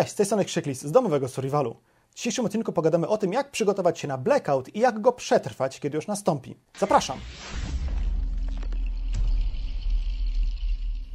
Cześć, z tej strony Krzyklis z domowego survivalu. W dzisiejszym odcinku pogadamy o tym, jak przygotować się na blackout i jak go przetrwać, kiedy już nastąpi. Zapraszam!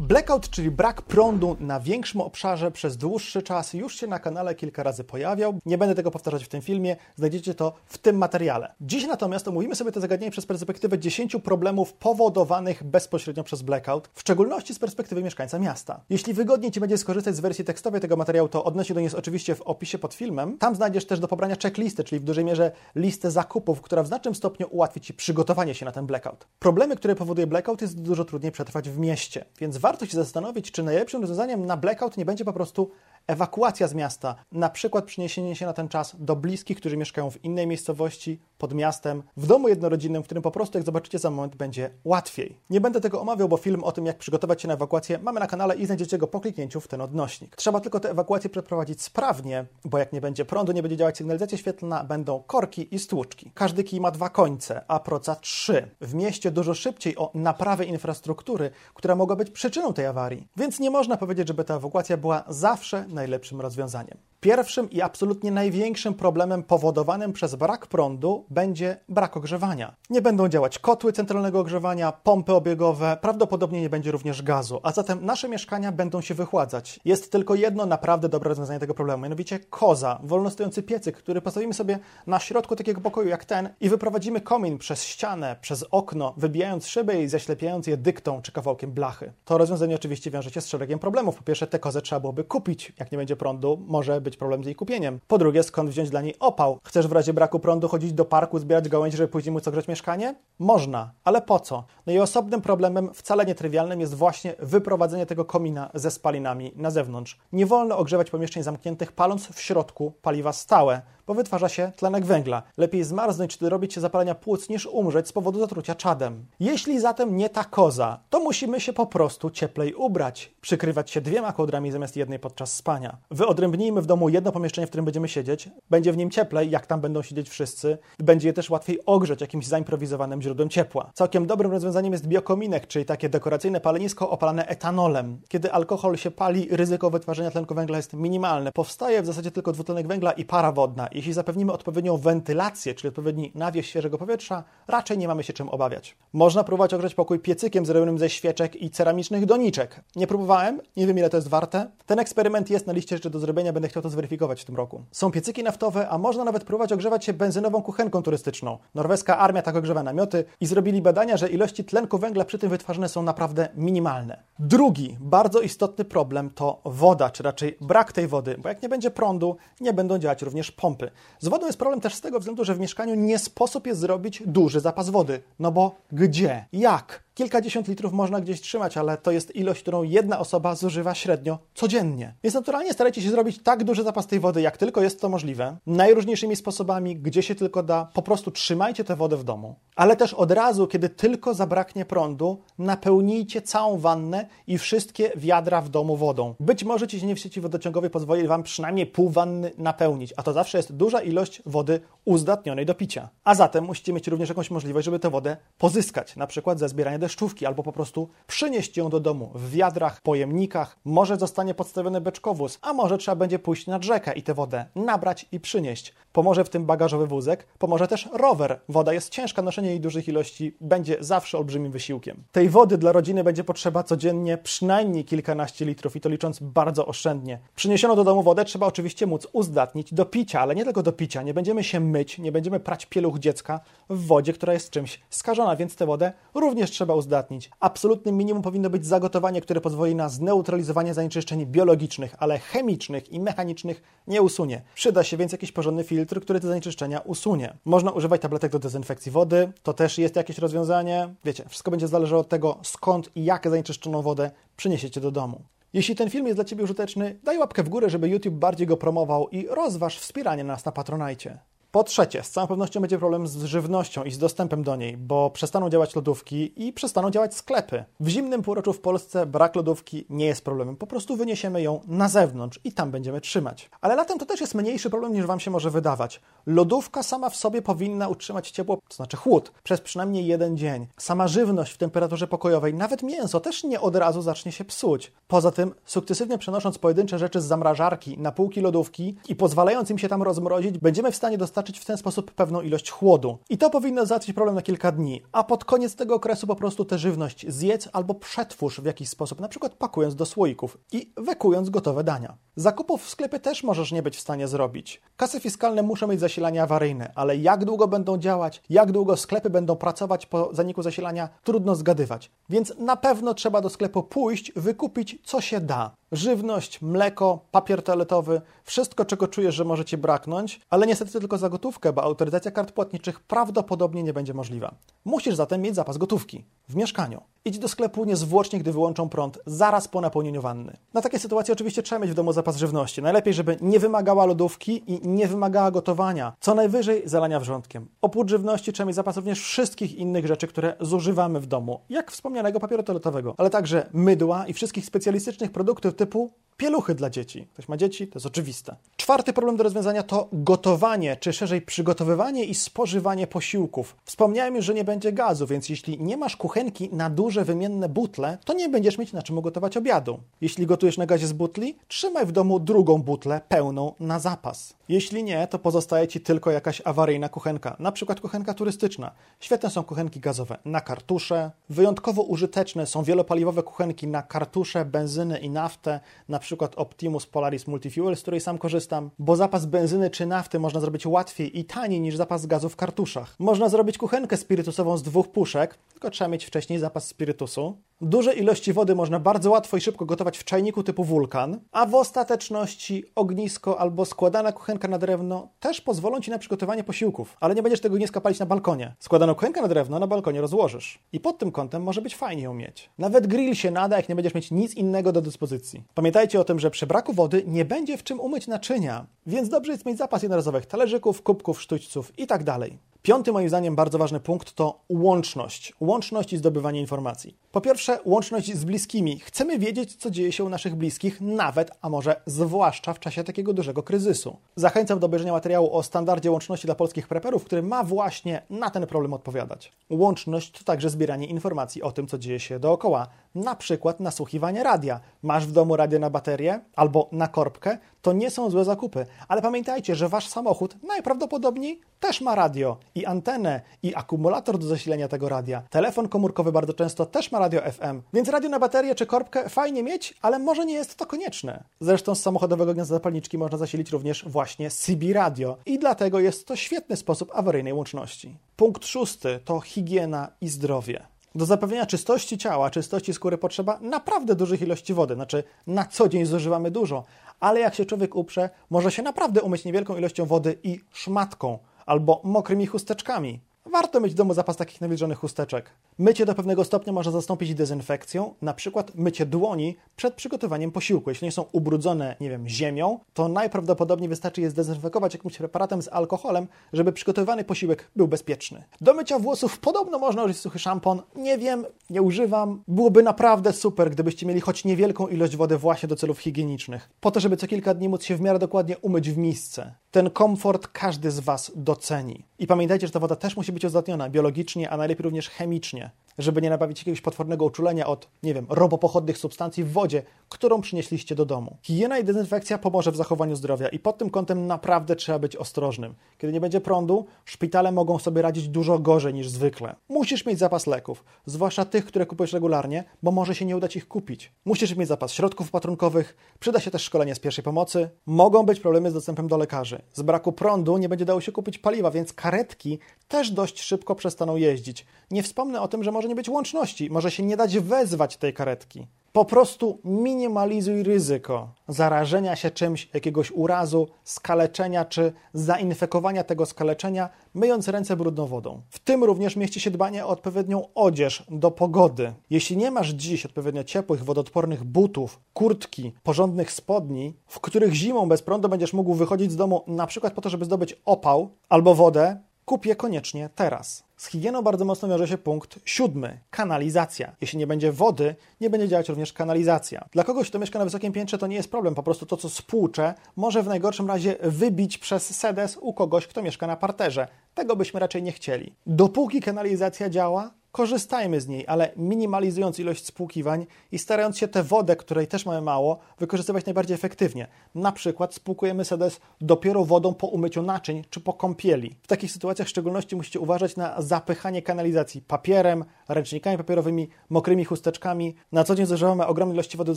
Blackout, czyli brak prądu na większym obszarze przez dłuższy czas, już się na kanale kilka razy pojawiał. Nie będę tego powtarzać w tym filmie, znajdziecie to w tym materiale. Dziś natomiast omówimy sobie to zagadnienie przez perspektywę 10 problemów powodowanych bezpośrednio przez blackout, w szczególności z perspektywy mieszkańca miasta. Jeśli wygodniej Ci będzie skorzystać z wersji tekstowej tego materiału, to odnośnie do niej jest oczywiście w opisie pod filmem. Tam znajdziesz też do pobrania checklisty, czyli w dużej mierze listę zakupów, która w znacznym stopniu ułatwi Ci przygotowanie się na ten blackout. Problemy, które powoduje blackout, jest dużo trudniej przetrwać w mieście, więc warto się zastanowić, czy najlepszym rozwiązaniem na blackout nie będzie po prostu ewakuacja z miasta, na przykład przeniesienie się na ten czas do bliskich, którzy mieszkają w innej miejscowości, pod miastem, w domu jednorodzinnym, w którym po prostu, jak zobaczycie za moment, będzie łatwiej. Nie będę tego omawiał, bo film o tym, jak przygotować się na ewakuację, mamy na kanale i znajdziecie go po kliknięciu w ten odnośnik. Trzeba tylko tę ewakuację przeprowadzić sprawnie, bo jak nie będzie prądu, nie będzie działać sygnalizacja świetlna, będą korki i stłuczki. Każdy kij ma dwa końce, a proca trzy. W mieście dużo szybciej o naprawę infrastruktury, która mogła być przyczyną tej awarii. Więc nie można powiedzieć, żeby ta ewakuacja była zawsze najlepszym rozwiązaniem. Pierwszym i absolutnie największym problemem powodowanym przez brak prądu będzie brak ogrzewania. Nie będą działać kotły centralnego ogrzewania, pompy obiegowe, prawdopodobnie nie będzie również gazu, a zatem nasze mieszkania będą się wychładzać. Jest tylko jedno naprawdę dobre rozwiązanie tego problemu, mianowicie koza, wolnostojący piecyk, który postawimy sobie na środku takiego pokoju jak ten i wyprowadzimy komin przez ścianę, przez okno, wybijając szybę i zaślepiając je dyktą czy kawałkiem blachy. To rozwiązanie oczywiście wiąże się z szeregiem problemów. Po pierwsze, tę kozę trzeba byłoby kupić. Jak nie będzie prądu, może być problem z jej kupieniem. Po drugie, skąd wziąć dla niej opał? Chcesz w razie braku prądu chodzić do parku, zbierać gałęzie, żeby później móc ogrzeć mieszkanie? Można, ale po co? No i osobnym problemem, wcale nietrywialnym, jest właśnie wyprowadzenie tego komina ze spalinami na zewnątrz. Nie wolno ogrzewać pomieszczeń zamkniętych, paląc w środku paliwa stałe bo wytwarza się tlenek węgla. Lepiej zmarznąć czy dorobić się zapalenia płuc niż umrzeć z powodu zatrucia czadem. Jeśli zatem nie ta koza, to musimy się po prostu cieplej ubrać, przykrywać się dwiema kołdrami zamiast jednej podczas spania. Wyodrębnijmy w domu jedno pomieszczenie, w którym będziemy siedzieć, będzie w nim cieplej, jak tam będą siedzieć wszyscy, będzie je też łatwiej ogrzeć jakimś zaimprowizowanym źródłem ciepła. Całkiem dobrym rozwiązaniem jest biokominek, czyli takie dekoracyjne palenisko opalane etanolem. Kiedy alkohol się pali, ryzyko wytwarzania tlenku węgla jest minimalne. Powstaje w zasadzie tylko dwutlenek węgla i para wodna jeśli zapewnimy odpowiednią wentylację, czyli odpowiedni nawiew świeżego powietrza, raczej nie mamy się czym obawiać. Można próbować ogrzeć pokój piecykiem zrobionym ze świeczek i ceramicznych doniczek. Nie próbowałem, nie wiem ile to jest warte. Ten eksperyment jest na liście rzeczy do zrobienia, będę chciał to zweryfikować w tym roku. Są piecyki naftowe, a można nawet próbować ogrzewać się benzynową kuchenką turystyczną. Norweska armia tak ogrzewa namioty i zrobili badania, że ilości tlenku węgla przy tym wytwarzane są naprawdę minimalne. Drugi, bardzo istotny problem to woda, czy raczej brak tej wody, bo jak nie będzie prądu, nie będą działać również pompy. Z wodą jest problem też z tego względu, że w mieszkaniu nie sposób jest zrobić duży zapas wody. No bo gdzie? Jak? Kilkadziesiąt litrów można gdzieś trzymać, ale to jest ilość, którą jedna osoba zużywa średnio codziennie. Więc naturalnie starajcie się zrobić tak duży zapas tej wody, jak tylko jest to możliwe, najróżniejszymi sposobami, gdzie się tylko da. Po prostu trzymajcie tę wodę w domu. Ale też od razu, kiedy tylko zabraknie prądu, napełnijcie całą wannę i wszystkie wiadra w domu wodą. Być może ciśnienie w sieci wodociągowej pozwoli Wam przynajmniej pół wanny napełnić, a to zawsze jest duża ilość wody uzdatnionej do picia. A zatem musicie mieć również jakąś możliwość, żeby tę wodę pozyskać, na przykład ze zbierania deszczówki, albo po prostu przynieść ją do domu w wiadrach, pojemnikach. Może zostanie podstawiony beczkowóz, a może trzeba będzie pójść nad rzekę i tę wodę nabrać i przynieść. Pomoże w tym bagażowy wózek, pomoże też rower. Woda jest ciężka, noszenie jej dużych ilości będzie zawsze olbrzymim wysiłkiem. Tej wody dla rodziny będzie potrzeba codziennie przynajmniej kilkanaście litrów i to licząc bardzo oszczędnie. Przyniesiono do domu wodę trzeba oczywiście móc uzdatnić do picia, ale nie tylko do picia. Nie będziemy się myć, nie będziemy prać pieluch dziecka w wodzie, która jest czymś skażona, więc tę wodę również trzeba uzdatnić. Absolutnym minimum powinno być zagotowanie, które pozwoli na zneutralizowanie zanieczyszczeń biologicznych, ale chemicznych i mechanicznych nie usunie. Przyda się więc jakiś porządny filtr, który te zanieczyszczenia usunie. Można używać tabletek do dezynfekcji wody, to też jest jakieś rozwiązanie. Wiecie, wszystko będzie zależało od tego, skąd i jak zanieczyszczoną wodę przyniesiecie do domu. Jeśli ten film jest dla Ciebie użyteczny, daj łapkę w górę, żeby YouTube bardziej go promował i rozważ wspieranie nas na Patronajcie. Po trzecie, z całą pewnością będzie problem z żywnością i z dostępem do niej, bo przestaną działać lodówki i przestaną działać sklepy. W zimnym półroczu w Polsce brak lodówki nie jest problemem, po prostu wyniesiemy ją na zewnątrz i tam będziemy trzymać. Ale latem to też jest mniejszy problem niż Wam się może wydawać. Lodówka sama w sobie powinna utrzymać ciepło, to znaczy chłód, przez przynajmniej jeden dzień. Sama żywność w temperaturze pokojowej, nawet mięso, też nie od razu zacznie się psuć. Poza tym, sukcesywnie przenosząc pojedyncze rzeczy z zamrażarki na półki lodówki i pozwalając im się tam rozmrozić, będziemy w stanie dostarczyć w ten sposób pewną ilość chłodu. I to powinno załatwić problem na kilka dni, a pod koniec tego okresu po prostu tę żywność zjedz albo przetwórz w jakiś sposób, na przykład pakując do słoików i wekując gotowe dania. Zakupów w sklepie też możesz nie być w stanie zrobić. Kasy fiskalne muszą mieć zasilanie awaryjne, ale jak długo będą działać, jak długo sklepy będą pracować po zaniku zasilania, trudno zgadywać. Więc na pewno trzeba do sklepu pójść, wykupić co się da. Żywność, mleko, papier toaletowy, wszystko czego czujesz, że może ci braknąć, ale niestety tylko za gotówkę, bo autoryzacja kart płatniczych prawdopodobnie nie będzie możliwa. Musisz zatem mieć zapas gotówki w mieszkaniu. Idź do sklepu niezwłocznie, gdy wyłączą prąd, zaraz po napełnieniu wanny. Na takie sytuacje oczywiście trzeba mieć w domu zapas żywności. Najlepiej, żeby nie wymagała lodówki i nie wymagała gotowania. Co najwyżej zalania wrzątkiem. Oprócz żywności trzeba mieć zapas również wszystkich innych rzeczy, które zużywamy w domu, jak wspomnianego papieru toaletowego, ale także mydła i wszystkich specjalistycznych produktów typu pieluchy dla dzieci. Ktoś ma dzieci, to jest oczywiste. Czwarty problem do rozwiązania to gotowanie, czy szerzej przygotowywanie i spożywanie posiłków. Wspomniałem już, że nie będzie gazu, więc jeśli nie masz kuchenki na duże wymienne butle, to nie będziesz mieć na czym ugotować obiadu. Jeśli gotujesz na gazie z butli, trzymaj w domu drugą butlę pełną na zapas. Jeśli nie, to pozostaje Ci tylko jakaś awaryjna kuchenka, na przykład kuchenka turystyczna. Świetne są kuchenki gazowe na kartusze. Wyjątkowo użyteczne są wielopaliwowe kuchenki na kartusze, benzynę i naftę, na przykład Optimus Polaris Multifuel, z której sam korzystam, bo zapas benzyny czy nafty można zrobić łatwiej i taniej niż zapas gazu w kartuszach. Można zrobić kuchenkę spirytusową z dwóch puszek, tylko trzeba mieć wcześniej zapas spirytusu. Duże ilości wody można bardzo łatwo i szybko gotować w czajniku typu wulkan, a w ostateczności ognisko albo składana kuchenka na drewno też pozwolą Ci na przygotowanie posiłków, ale nie będziesz tego ogniska palić na balkonie. Składaną kuchenkę na drewno na balkonie rozłożysz i pod tym kątem może być fajnie ją mieć. Nawet grill się nada, jak nie będziesz mieć nic innego do dyspozycji. Pamiętajcie o tym, że przy braku wody nie będzie w czym umyć naczynia, więc dobrze jest mieć zapas jednorazowych talerzyków, kubków, sztućców itd. Piąty moim zdaniem bardzo ważny punkt to łączność. Łączność i zdobywanie informacji. Po pierwsze, łączność z bliskimi. Chcemy wiedzieć, co dzieje się u naszych bliskich, nawet, a może zwłaszcza w czasie takiego dużego kryzysu. Zachęcam do obejrzenia materiału o standardzie łączności dla polskich preperów, który ma właśnie na ten problem odpowiadać. Łączność to także zbieranie informacji o tym, co dzieje się dookoła. Na przykład nasłuchiwanie radia. Masz w domu radio na baterię albo na korbkę, to nie są złe zakupy. Ale pamiętajcie, że wasz samochód najprawdopodobniej też ma radio i antenę i akumulator do zasilenia tego radia. Telefon komórkowy bardzo często też ma radio FM. Więc radio na baterię czy korbkę fajnie mieć, ale może nie jest to konieczne. Zresztą z samochodowego gniazda zapalniczki można zasilić również właśnie CB radio i dlatego jest to świetny sposób awaryjnej łączności. Punkt szósty to higiena i zdrowie. Do zapewnienia czystości ciała, czystości skóry potrzeba naprawdę dużych ilości wody. Znaczy, na co dzień zużywamy dużo, ale jak się człowiek uprze, może się naprawdę umyć niewielką ilością wody i szmatką albo mokrymi chusteczkami. Warto mieć w domu zapas takich nawilżonych chusteczek. Mycie do pewnego stopnia można zastąpić dezynfekcją, na przykład mycie dłoni przed przygotowaniem posiłku. Jeśli nie są ubrudzone, nie wiem, ziemią, to najprawdopodobniej wystarczy je zdezynfekować jakimś preparatem z alkoholem, żeby przygotowany posiłek był bezpieczny. Do mycia włosów podobno można użyć suchy szampon. Nie wiem, nie używam. Byłoby naprawdę super, gdybyście mieli choć niewielką ilość wody właśnie do celów higienicznych, po to, żeby co kilka dni móc się w miarę dokładnie umyć w misce. Ten komfort każdy z Was doceni. I pamiętajcie, że ta woda też musi być uzdatniona biologicznie, a najlepiej również chemicznie, Virginia żeby nie nabawić jakiegoś potwornego uczulenia od, nie wiem, robopochodnych substancji w wodzie, którą przynieśliście do domu. Higiena i dezynfekcja pomoże w zachowaniu zdrowia i pod tym kątem naprawdę trzeba być ostrożnym. Kiedy nie będzie prądu, szpitale mogą sobie radzić dużo gorzej niż zwykle. Musisz mieć zapas leków, zwłaszcza tych, które kupujesz regularnie, bo może się nie udać ich kupić. Musisz mieć zapas środków opatrunkowych, przyda się też szkolenie z pierwszej pomocy. Mogą być problemy z dostępem do lekarzy. Z braku prądu nie będzie dało się kupić paliwa, więc karetki też dość szybko przestaną jeździć. Nie wspomnę o tym, że może nie być łączności, może się nie dać wezwać tej karetki. Po prostu minimalizuj ryzyko zarażenia się czymś, jakiegoś urazu, skaleczenia czy zainfekowania tego skaleczenia, myjąc ręce brudną wodą. W tym również mieści się dbanie o odpowiednią odzież do pogody. Jeśli nie masz dziś odpowiednio ciepłych, wodoodpornych butów, kurtki, porządnych spodni, w których zimą bez prądu będziesz mógł wychodzić z domu na przykład po to, żeby zdobyć opał albo wodę, kup je koniecznie teraz. Z higieną bardzo mocno wiąże się punkt siódmy kanalizacja. Jeśli nie będzie wody, nie będzie działać również kanalizacja. Dla kogoś, kto mieszka na wysokim piętrze, to nie jest problem. Po prostu to, co spłucze, może w najgorszym razie wybić przez sedes u kogoś, kto mieszka na parterze. Tego byśmy raczej nie chcieli. Dopóki kanalizacja działa, korzystajmy z niej, ale minimalizując ilość spłukiwań i starając się tę wodę, której też mamy mało, wykorzystywać najbardziej efektywnie. Na przykład spłukujemy sedes dopiero wodą po umyciu naczyń czy po kąpieli. W takich sytuacjach w szczególności musicie uważać na zapychanie kanalizacji papierem, ręcznikami papierowymi, mokrymi chusteczkami. Na co dzień zużywamy ogromne ilości wody do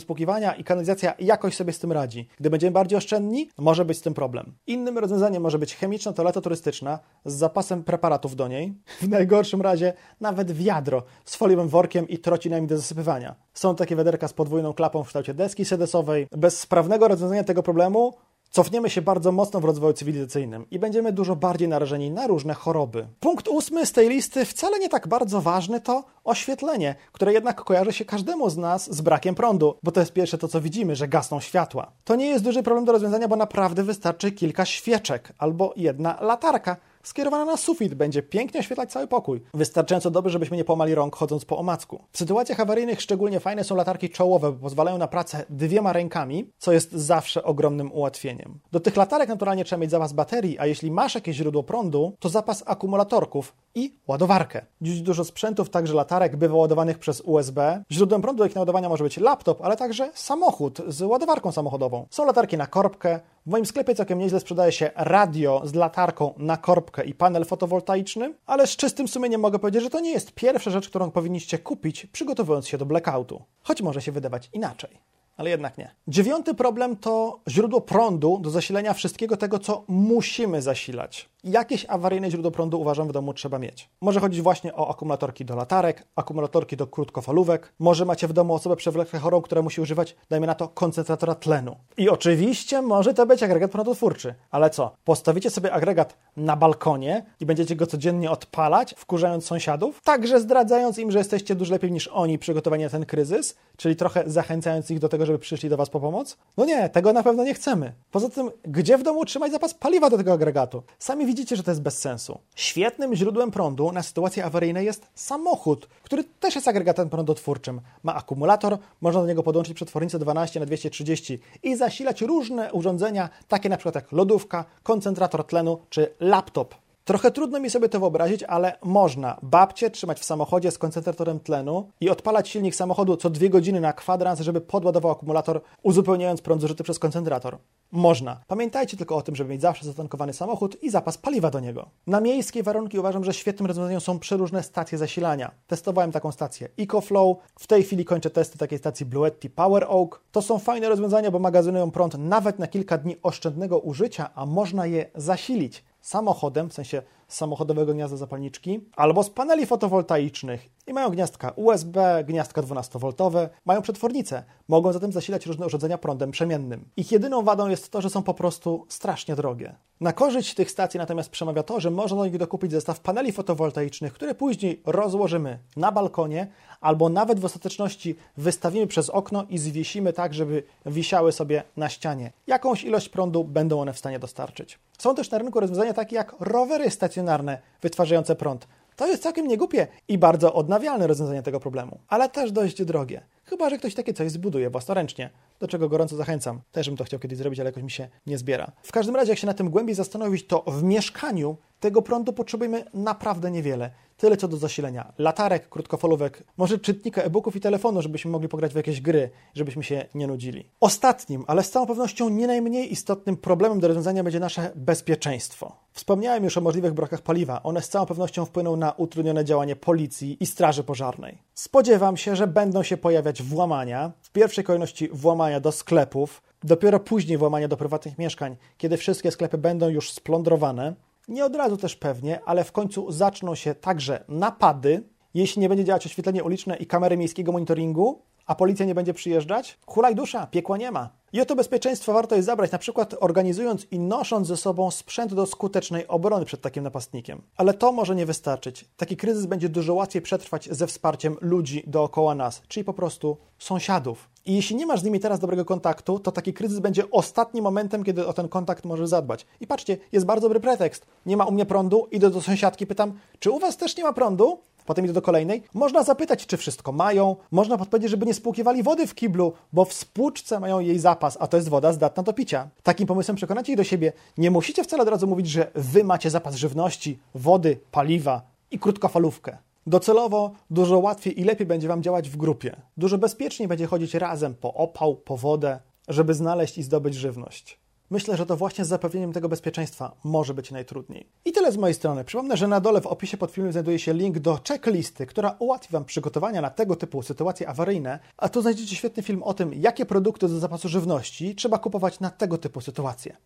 spłukiwania i kanalizacja jakoś sobie z tym radzi. Gdy będziemy bardziej oszczędni, może być z tym problem. Innym rozwiązaniem może być chemiczna toaleta turystyczna z zapasem preparatów do niej. W najgorszym razie nawet wiadro z foliowym workiem i trocinami do zasypywania. Są takie wiaderka z podwójną klapą w kształcie deski sedesowej. Bez sprawnego rozwiązania tego problemu cofniemy się bardzo mocno w rozwoju cywilizacyjnym i będziemy dużo bardziej narażeni na różne choroby. Punkt ósmy z tej listy, wcale nie tak bardzo ważny, to oświetlenie, które jednak kojarzy się każdemu z nas z brakiem prądu, bo to jest pierwsze to, co widzimy, że gasną światła. To nie jest duży problem do rozwiązania, bo naprawdę wystarczy kilka świeczek albo jedna latarka skierowana na sufit będzie pięknie oświetlać cały pokój. Wystarczająco dobrze, żebyśmy nie pomali rąk chodząc po omacku. W sytuacjach awaryjnych szczególnie fajne są latarki czołowe, bo pozwalają na pracę dwiema rękami, co jest zawsze ogromnym ułatwieniem. Do tych latarek naturalnie trzeba mieć zapas baterii, a jeśli masz jakieś źródło prądu, to zapas akumulatorków i ładowarkę. Dziś dużo sprzętów, także latarek, bywa ładowanych przez USB. Źródłem prądu ich naładowania może być laptop, ale także samochód z ładowarką samochodową. Są latarki na korbkę. W moim sklepie całkiem nieźle sprzedaje się radio z latarką na korbkę i panel fotowoltaiczny, ale z czystym sumieniem mogę powiedzieć, że to nie jest pierwsza rzecz, którą powinniście kupić, przygotowując się do blackoutu. Choć może się wydawać inaczej ale jednak nie. Dziewiąty problem to źródło prądu do zasilenia wszystkiego tego, co musimy zasilać. Jakieś awaryjne źródło prądu uważam w domu trzeba mieć. Może chodzić właśnie o akumulatorki do latarek, akumulatorki do krótkofalówek, może macie w domu osobę przewlekle chorą, która musi używać, dajmy na to, koncentratora tlenu. I oczywiście może to być agregat prądotwórczy. Ale co? Postawicie sobie agregat na balkonie i będziecie go codziennie odpalać, wkurzając sąsiadów, także zdradzając im, że jesteście dużo lepiej niż oni przygotowani na ten kryzys, czyli trochę zachęcając ich do tego, żeby przyszli do Was po pomoc? No nie, tego na pewno nie chcemy. Poza tym, gdzie w domu utrzymać zapas paliwa do tego agregatu? Sami widzicie, że to jest bez sensu. Świetnym źródłem prądu na sytuacje awaryjne jest samochód, który też jest agregatem prądotwórczym. Ma akumulator, można do niego podłączyć przetwornicę 12 na 230 i zasilać różne urządzenia, takie na przykład jak lodówka, koncentrator tlenu czy laptop. Trochę trudno mi sobie to wyobrazić, ale można babcie trzymać w samochodzie z koncentratorem tlenu i odpalać silnik samochodu co dwie godziny na kwadrans, żeby podładował akumulator, uzupełniając prąd zużyty przez koncentrator. Można. Pamiętajcie tylko o tym, żeby mieć zawsze zatankowany samochód i zapas paliwa do niego. Na miejskie warunki uważam, że świetnym rozwiązaniem są przeróżne stacje zasilania. Testowałem taką stację EcoFlow, w tej chwili kończę testy takiej stacji Bluetti Power Oak. To są fajne rozwiązania, bo magazynują prąd nawet na kilka dni oszczędnego użycia, a można je zasilić samochodem, w sensie samochodowego gniazda zapalniczki, albo z paneli fotowoltaicznych i mają gniazdka USB, gniazdka 12V, mają przetwornicę, mogą zatem zasilać różne urządzenia prądem przemiennym. Ich jedyną wadą jest to, że są po prostu strasznie drogie. Na korzyść tych stacji natomiast przemawia to, że można do nich dokupić zestaw paneli fotowoltaicznych, które później rozłożymy na balkonie, albo nawet w ostateczności wystawimy przez okno i zwiesimy tak, żeby wisiały sobie na ścianie. Jakąś ilość prądu będą one w stanie dostarczyć. Są też na rynku rozwiązania takie jak rowery stacjonarne wytwarzające prąd. To jest całkiem niegłupie i bardzo odnawialne rozwiązanie tego problemu, ale też dość drogie. Chyba, że ktoś takie coś zbuduje własnoręcznie, do czego gorąco zachęcam. Też bym to chciał kiedyś zrobić, ale jakoś mi się nie zbiera. W każdym razie, jak się na tym głębiej zastanowić, to w mieszkaniu tego prądu potrzebujemy naprawdę niewiele. Tyle co do zasilenia. Latarek, krótkofalówek, może czytnika e-booków i telefonu, żebyśmy mogli pograć w jakieś gry, żebyśmy się nie nudzili. Ostatnim, ale z całą pewnością nie najmniej istotnym problemem do rozwiązania będzie nasze bezpieczeństwo. Wspomniałem już o możliwych brakach paliwa. One z całą pewnością wpłyną na utrudnione działanie policji i straży pożarnej. Spodziewam się, że będą się pojawiać włamania. W pierwszej kolejności włamania do sklepów, dopiero później włamania do prywatnych mieszkań, kiedy wszystkie sklepy będą już splądrowane. Nie od razu też pewnie, ale w końcu zaczną się także napady, jeśli nie będzie działać oświetlenie uliczne i kamery miejskiego monitoringu, a policja nie będzie przyjeżdżać? Hulaj dusza, piekła nie ma. I o to bezpieczeństwo warto jest zabrać, na przykład organizując i nosząc ze sobą sprzęt do skutecznej obrony przed takim napastnikiem. Ale to może nie wystarczyć. Taki kryzys będzie dużo łatwiej przetrwać ze wsparciem ludzi dookoła nas, czyli po prostu sąsiadów. I jeśli nie masz z nimi teraz dobrego kontaktu, to taki kryzys będzie ostatnim momentem, kiedy o ten kontakt możesz zadbać. I patrzcie, jest bardzo dobry pretekst. Nie ma u mnie prądu, idę do sąsiadki, pytam, czy u was też nie ma prądu? Potem idę do kolejnej. Można zapytać, czy wszystko mają. Można podpowiedzieć, żeby nie spłukiwali wody w kiblu, bo w spłuczce mają jej zapas, a to jest woda zdatna do picia. Takim pomysłem przekonacie ich do siebie. Nie musicie wcale od razu mówić, że wy macie zapas żywności, wody, paliwa i krótkofalówkę. Docelowo dużo łatwiej i lepiej będzie Wam działać w grupie. Dużo bezpieczniej będzie chodzić razem po opał, po wodę, żeby znaleźć i zdobyć żywność. Myślę, że to właśnie z zapewnieniem tego bezpieczeństwa może być najtrudniej. I tyle z mojej strony. Przypomnę, że na dole w opisie pod filmem znajduje się link do checklisty, która ułatwi Wam przygotowania na tego typu sytuacje awaryjne, a tu znajdziecie świetny film o tym, jakie produkty do zapasu żywności trzeba kupować na tego typu sytuacje.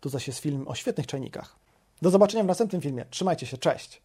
Tu zaś jest film o świetnych czajnikach. Do zobaczenia w następnym filmie. Trzymajcie się, cześć!